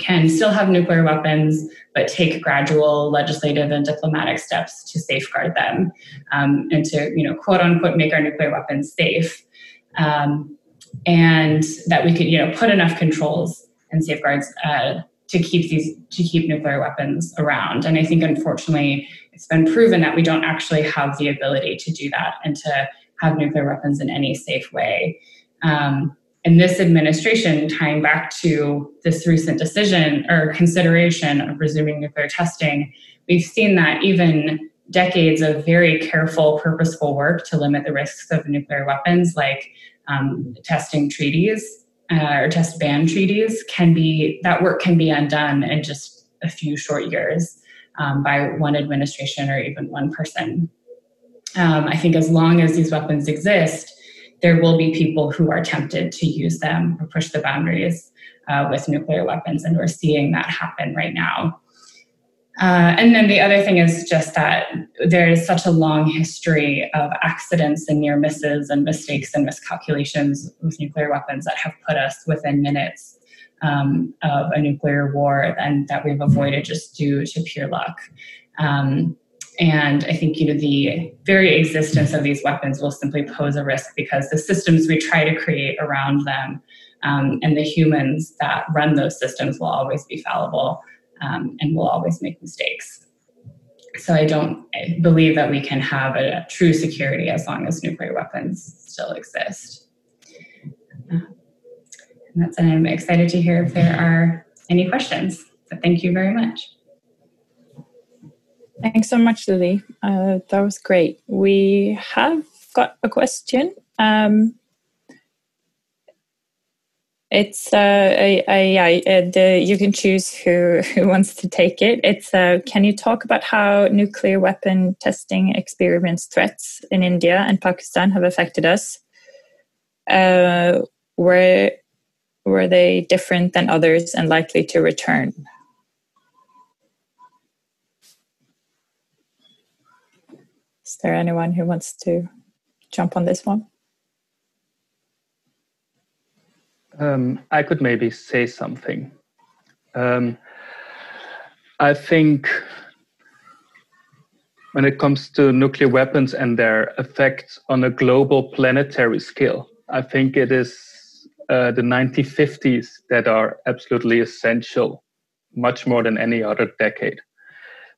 can still have nuclear weapons, but take gradual legislative and diplomatic steps to safeguard them um, and to, you know, quote unquote, make our nuclear weapons safe. Um, and that we could, you know, put enough controls and safeguards uh, to keep these to keep nuclear weapons around. And I think, unfortunately, it's been proven that we don't actually have the ability to do that and to have nuclear weapons in any safe way. Um, and this administration, tying back to this recent decision or consideration of resuming nuclear testing, we've seen that even decades of very careful, purposeful work to limit the risks of nuclear weapons, like um, testing treaties uh, or test ban treaties, can be that work can be undone in just a few short years um, by one administration or even one person. Um, I think as long as these weapons exist, there will be people who are tempted to use them or push the boundaries uh, with nuclear weapons, and we're seeing that happen right now. Uh, and then the other thing is just that there is such a long history of accidents and near misses and mistakes and miscalculations with nuclear weapons that have put us within minutes um, of a nuclear war and that we've avoided just due to pure luck. Um, and I think you know the very existence of these weapons will simply pose a risk because the systems we try to create around them um, and the humans that run those systems will always be fallible um, and will always make mistakes. So I don't believe that we can have a, a true security as long as nuclear weapons still exist. Uh, and that's and I'm excited to hear if there are any questions. So thank you very much. Thanks so much, Lily. Uh, that was great. We have got a question. Um, it's uh, a, the, you can choose who, [laughs] who wants to take it. It's uh, can you talk about how nuclear weapon testing experiments threats in India and Pakistan have affected us? Uh, were were they different than others and likely to return? Is there anyone who wants to jump on this one? Um, I could maybe say something. Um, I think when it comes to nuclear weapons and their effects on a global planetary scale, I think it is uh, the 1950s that are absolutely essential, much more than any other decade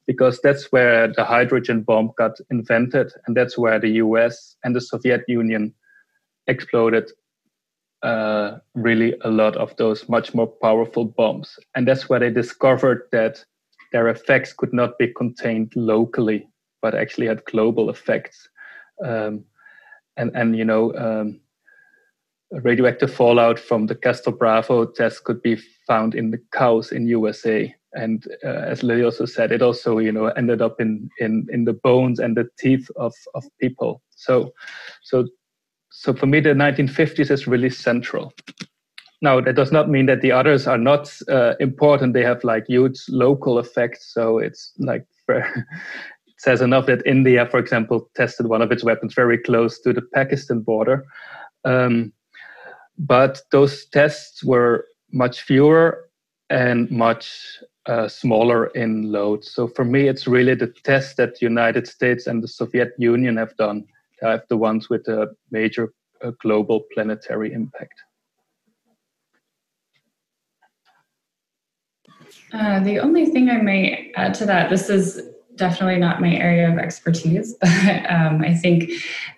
because that's where the hydrogen bomb got invented, and that's where the US and the Soviet Union exploded really a lot of those much more powerful bombs. And that's where they discovered that their effects could not be contained locally, but actually had global effects. Um, and, and, you know, um, radioactive fallout from the Castle Bravo test could be found in the cows in USA and uh, as Lily also said, it also you know ended up in in in the bones and the teeth of of people. So so so for me, the 1950s is really central. Now that does not mean that the others are not uh, important. They have like huge local effects. So it's like [laughs] it says enough that India, for example, tested one of its weapons very close to the Pakistan border. Um, but those tests were much fewer and much uh, smaller in load. So for me, it's really the tests that the United States and the Soviet Union have done are the ones with a major global planetary impact. Uh, the only thing I may add to that, this is definitely not my area of expertise, [laughs] but um, I think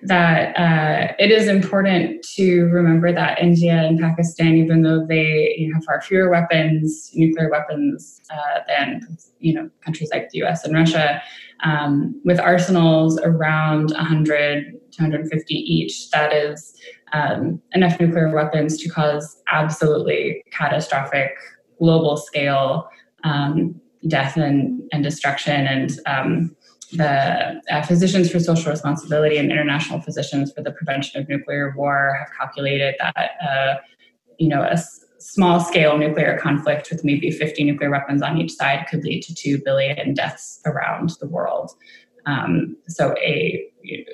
that uh, it is important to remember that India and Pakistan, even though they you know, have far fewer weapons, nuclear weapons, uh, than you know countries like the U.S. and Russia, um, with arsenals around 100 to 150 each, that is um, enough nuclear weapons to cause absolutely catastrophic global scale um, death and, and destruction and um, the uh, Physicians for Social Responsibility and International Physicians for the Prevention of Nuclear War have calculated that uh, you know a s- small scale nuclear conflict with maybe 50 nuclear weapons on each side could lead to 2 billion deaths around the world. Um, so a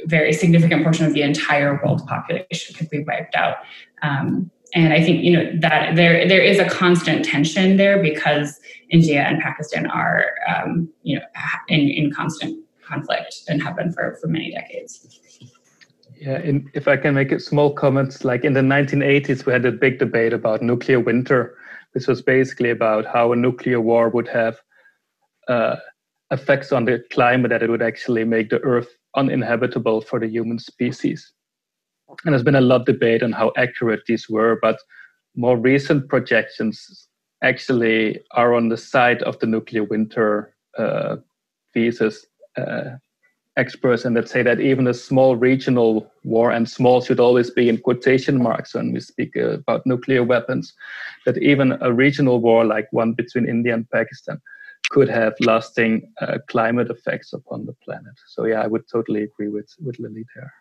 very significant portion of the entire world population could be wiped out. Um, and I think you know that there there is a constant tension there because India and Pakistan are um, you know in, in constant conflict and have been for, for many decades. Yeah, in, if I can make a small comment, like in the 1980s, we had a big debate about nuclear winter, which was basically about how a nuclear war would have uh, effects on the climate, that it would actually make the Earth uninhabitable for the human species. And there's been a lot of debate on how accurate these were, but more recent projections actually are on the side of the nuclear winter uh, thesis uh, experts. And that say that even a small regional war and small should always be in quotation marks when we speak uh, about nuclear weapons that even a regional war like one between india and pakistan could have lasting uh, climate effects upon the planet. So yeah i would totally agree with with lily there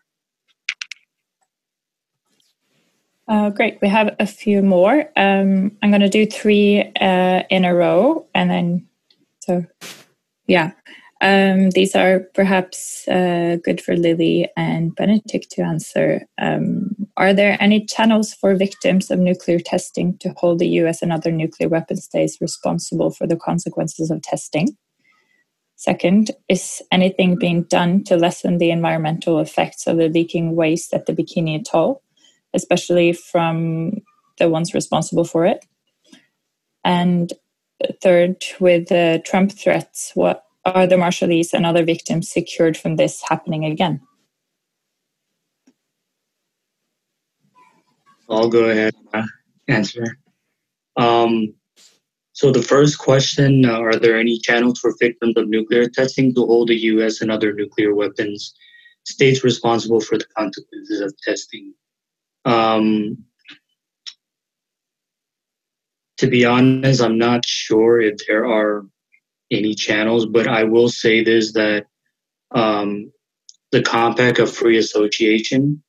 uh, great. We have a few more. Um, I'm going to do three uh, in a row, and then so yeah. Um, these are perhaps uh, good for Lily and Benetick to answer. Um, are there any channels for victims of nuclear testing to hold the US and other nuclear weapon states responsible for the consequences of testing? Second, is anything being done to lessen the environmental effects of the leaking waste at the Bikini Atoll, especially from the ones responsible for it? And third, with the Trump threats, what are the Marshallese and other victims secured from this happening again? I'll go ahead and answer. Um, so the first question, uh, are there any channels for victims of nuclear testing to hold the U.S. and other nuclear weapons states responsible for the consequences of testing? Um, to be honest, I'm not sure if there are any channels, but I will say this that um, the Compact of Free Association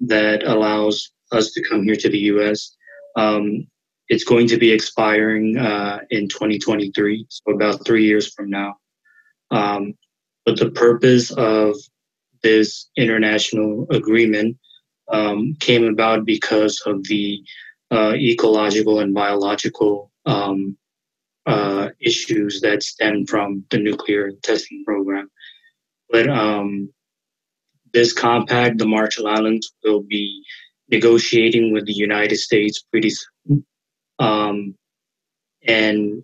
that allows us to come here to the U.S. Um, it's going to be expiring uh, in 2023, so about three years from now. Um, but the purpose of this international agreement um, came about because of the uh, ecological and biological um, uh, issues that stem from the nuclear testing program. But um, this compact, the Marshall Islands will be negotiating with the United States pretty soon. Um, and,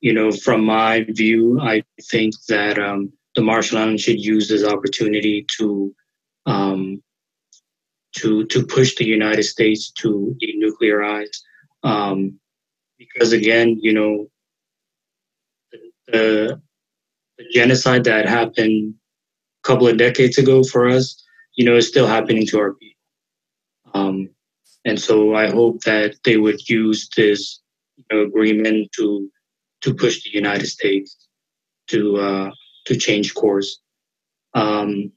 you know, from my view, I think that um, the Marshall Islands should use this opportunity to um, to to push the United States to denuclearize. Um, because again, you know, the, the genocide that happened a couple of decades ago for us, you know, is still happening to our people. Um, and so I hope that they would use this you know, agreement to to push the United States to uh, to change course. Um,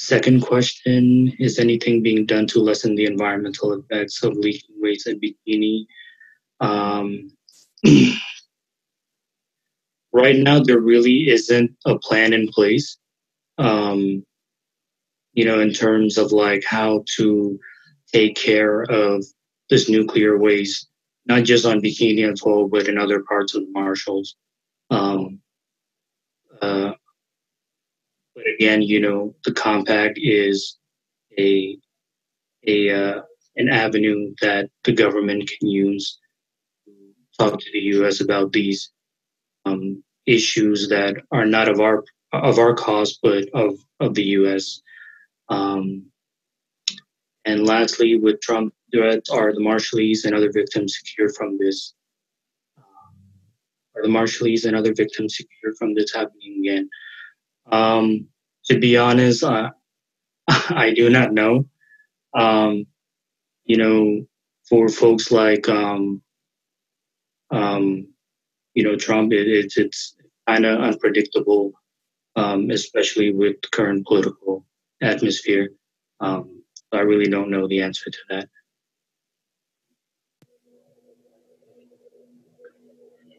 second question: Is anything being done to lessen the environmental effects of leaking waste at Bikini? Um, [clears throat] right now there really isn't a plan in place um, you know in terms of like how to take care of this nuclear waste not just on bikini atoll but in other parts of the marshalls um, uh, but again you know the compact is a a uh, an avenue that the government can use to talk to the U.S. about these um, issues that are not of our of our cause, but of of the U.S. Um, and lastly, with Trump threats, are the Marshallese and other victims secure from this? Um, are the Marshallese and other victims secure from this happening again? Um, to be honest, uh, [laughs] I do not know. Um, you know, for folks like um, um, you know, Trump, it, it's it's kind of unpredictable, um, especially with current political atmosphere. Um, I really don't know the answer to that.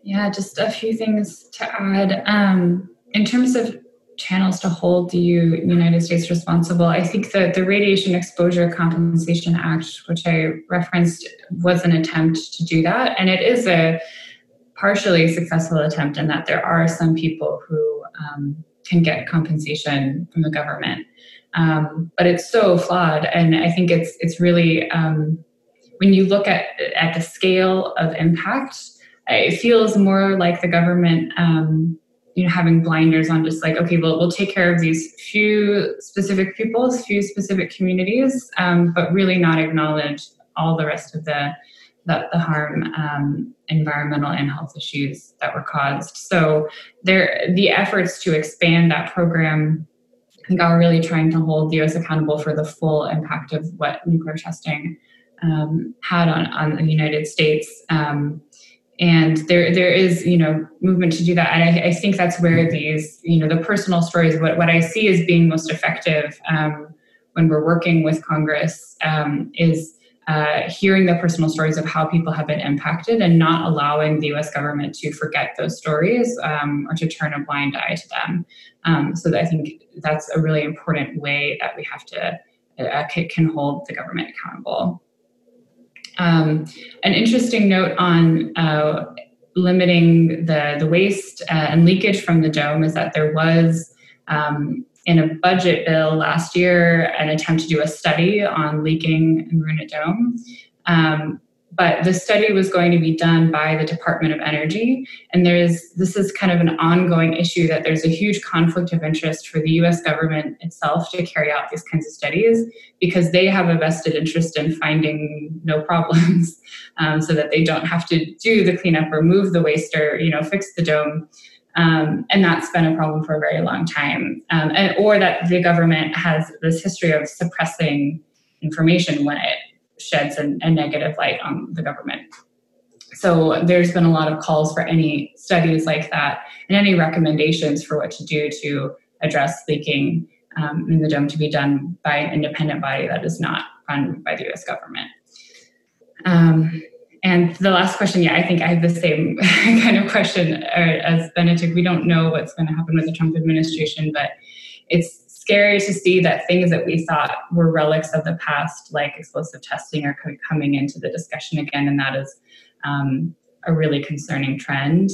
Yeah, just a few things to add. Um, in terms of channels to hold the United States responsible. I think that the Radiation Exposure Compensation Act, which I referenced, was an attempt to do that. And it is a partially successful attempt in that there are some people who um, can get compensation from the government. Um, but it's so flawed. And I think it's, it's really, um, when you look at, at the scale of impact, it feels more like the government um, you know having blinders on just like okay well we'll take care of these few specific peoples few specific communities um, but really not acknowledge all the rest of the the, the harm um, environmental and health issues that were caused so there the efforts to expand that program I think are really trying to hold the US accountable for the full impact of what nuclear testing um, had on, on the United States. Um, and there there is you know movement to do that. And I, I, think that's where these you know the personal stories what, what i see as being most effective um, when we're working with congress um, is uh, hearing the personal stories of how people have been impacted and not allowing the us government to forget those stories um, or to turn a blind eye to them. Um, so i think that's a really important way that we have to uh, can hold the government accountable um, an interesting note on uh, limiting the, the waste uh, and leakage from the dome is that there was um, in a budget bill last year an attempt to do a study on leaking in Maruna Dome. Um, but the study was going to be done by the Department of Energy. And there's this is kind of an ongoing issue that there's a huge conflict of interest for the US government itself to carry out these kinds of studies because they have a vested interest in finding no problems [laughs] um, so that they don't have to do the cleanup or move the waste or you know fix the dome. Um, and that's been a problem for a very long time. Um, and, or that the government has this history of suppressing information when it sheds a, a negative light on the government. So there's been a lot of calls for any studies like that and any recommendations for what to do to address leaking um, in the dome to be done by an independent body that is not run by the US government. Um, and the last question, yeah, I think I have the same [laughs] kind of question uh, as Benetick. We don't know what's going to happen with the Trump administration, but it's scary to see that things that we thought were relics of the past, like explosive testing, are coming into the discussion again, and that is um, a really concerning trend,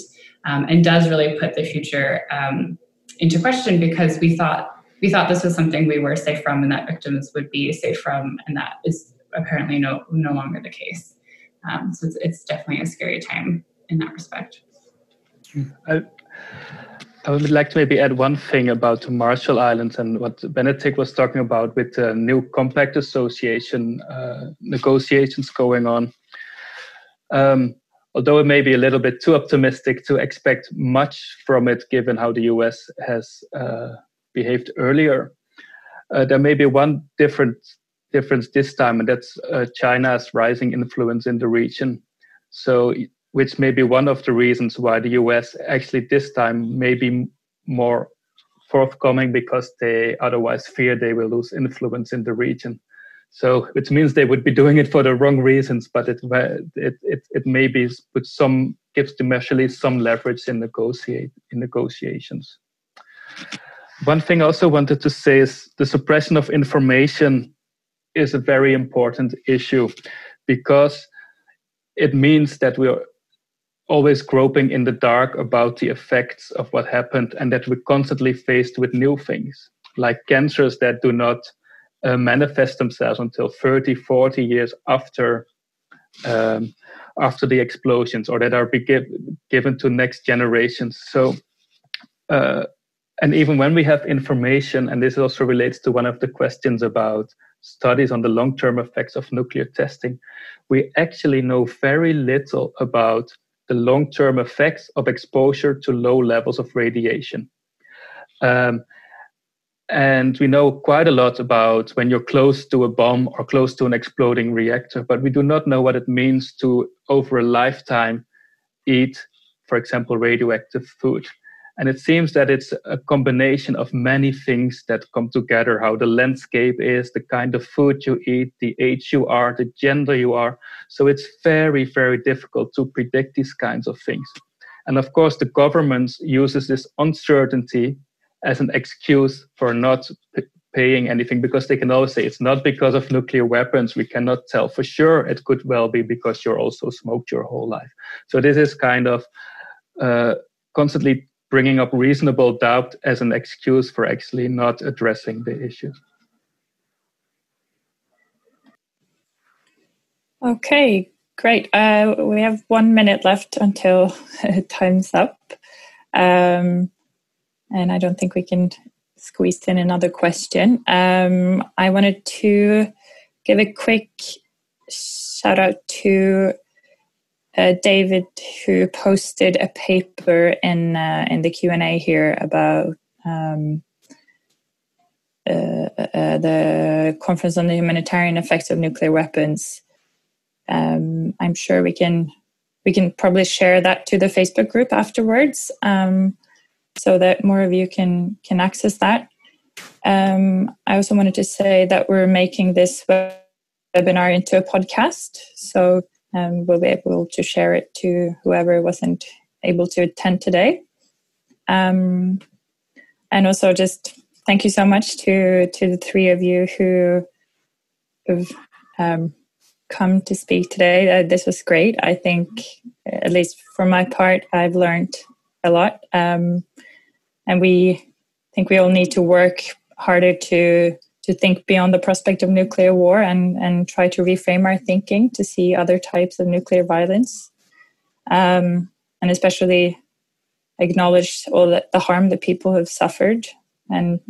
um, and does really put the future um, into question because we thought we thought this was something we were safe from, and that victims would be safe from, and that is apparently no no longer the case. Um, so it's, it's definitely a scary time in that respect. I, I would like to maybe add one thing about the Marshall Islands and what Benetick was talking about with the new compact association uh, negotiations going on. Um, although it may be a little bit too optimistic to expect much from it, given how the US has uh, behaved earlier, uh, there may be one different difference this time, and that's uh, China's rising influence in the region. So which may be one of the reasons why the US actually this time may be more forthcoming because they otherwise fear they will lose influence in the region. So, which means they would be doing it for the wrong reasons, but it it it, it may be with some gives the Marshallese some leverage in negotiate in negotiations. One thing I also wanted to say is the suppression of information is a very important issue because it means that we are always groping in the dark about the effects of what happened and that we're constantly faced with new things like cancers that do not uh, manifest themselves until 30 40 years after um, after the explosions or that are give, given to next generations. So uh, and even when we have information and this also relates to one of the questions about studies on the long-term effects of nuclear testing we actually know very little about the long term effects of exposure to low levels of radiation. Um, and we know quite a lot about when you're close to a bomb or close to an exploding reactor, but we do not know what it means to, over a lifetime, eat, for example, radioactive food. And it seems that it's a combination of many things that come together how the landscape is, the kind of food you eat, the age you are, the gender you are. So it's very, very difficult to predict these kinds of things. And of course, the government uses this uncertainty as an excuse for not paying anything because they can always say it's not because of nuclear weapons. We cannot tell for sure. It could well be because you're also smoked your whole life. So this is kind of uh, constantly bringing up reasonable doubt as an excuse for actually not addressing the issue. Okay, great. Uh, we have one minute left until [laughs] time's up. Um, and I don't think we can squeeze in another question. Um, I wanted to give a quick shout out to uh, David, who posted a paper in uh, in the Q and A here about um, uh, uh, the conference on the humanitarian effects of nuclear weapons. Um, I'm sure we can we can probably share that to the Facebook group afterwards, um, so that more of you can can access that. Um, I also wanted to say that we're making this webinar into a podcast, so um, we'll be able to share it to whoever wasn't able to attend today. Um, and also, just thank you so much to to the three of you who have um, come to speak today. Uh, this was great. I think, at least for my part, I've learned a lot, um, and we think we all need to work harder to to think beyond the prospect of nuclear war and, and try to reframe our thinking to see other types of nuclear violence. Um, and especially acknowledge all the, the harm that people have suffered and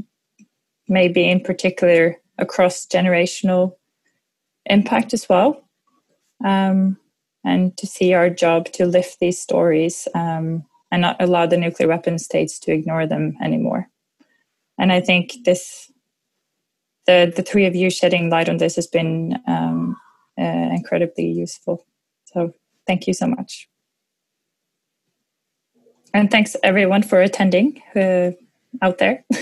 maybe in particular across generational impact as well. Um, and to see our job to lift these stories um, and not allow the nuclear weapon states to ignore them anymore. And I think this the the three of you shedding light on this has been um, uh, incredibly useful. So thank you so much, and thanks everyone for attending uh, out there. [laughs]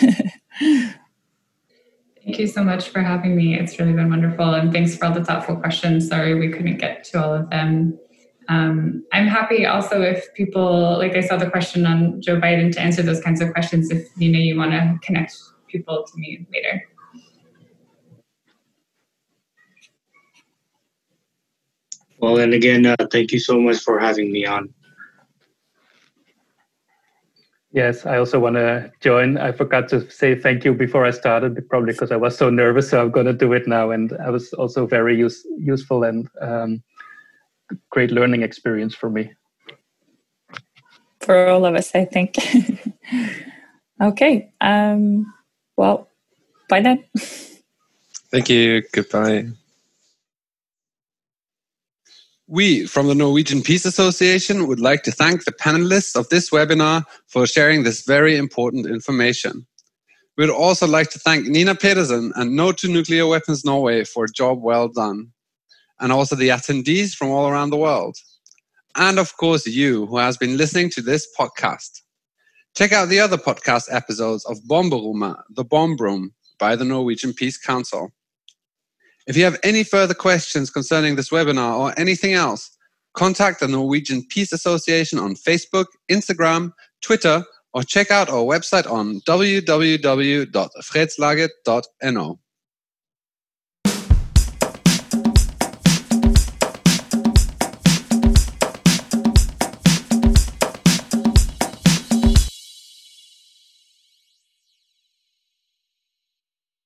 Thank you so much for having me. It's really been wonderful. And thanks for all the thoughtful questions. Sorry we couldn't get to all of them. Um, I'm happy also if people, like I saw the question on Joe Biden, to answer those kinds of questions if you know you want to connect people to me later. Well, and again, uh, thank you so much for having me on. Yes, I also want to join. I forgot to say thank you before I started, probably because I was so nervous. So I'm going to do it now. And I was also very use, useful and um, great learning experience for me. For all of us, I think. [laughs] okay. Um, well, bye then. Thank you. Goodbye. We from the Norwegian Peace Association would like to thank the panelists of this webinar for sharing this very important information. We would also like to thank Nina Pedersen and No to Nuclear Weapons Norway for a job well done, and also the attendees from all around the world. And of course, you who has been listening to this podcast. Check out the other podcast episodes of Bomberommet, The Bomb Room, by the Norwegian Peace Council. If you have any further questions concerning this webinar or anything else, contact the Norwegian Peace Association on Facebook, Instagram, Twitter, or check out our website on www.fredslaget.no.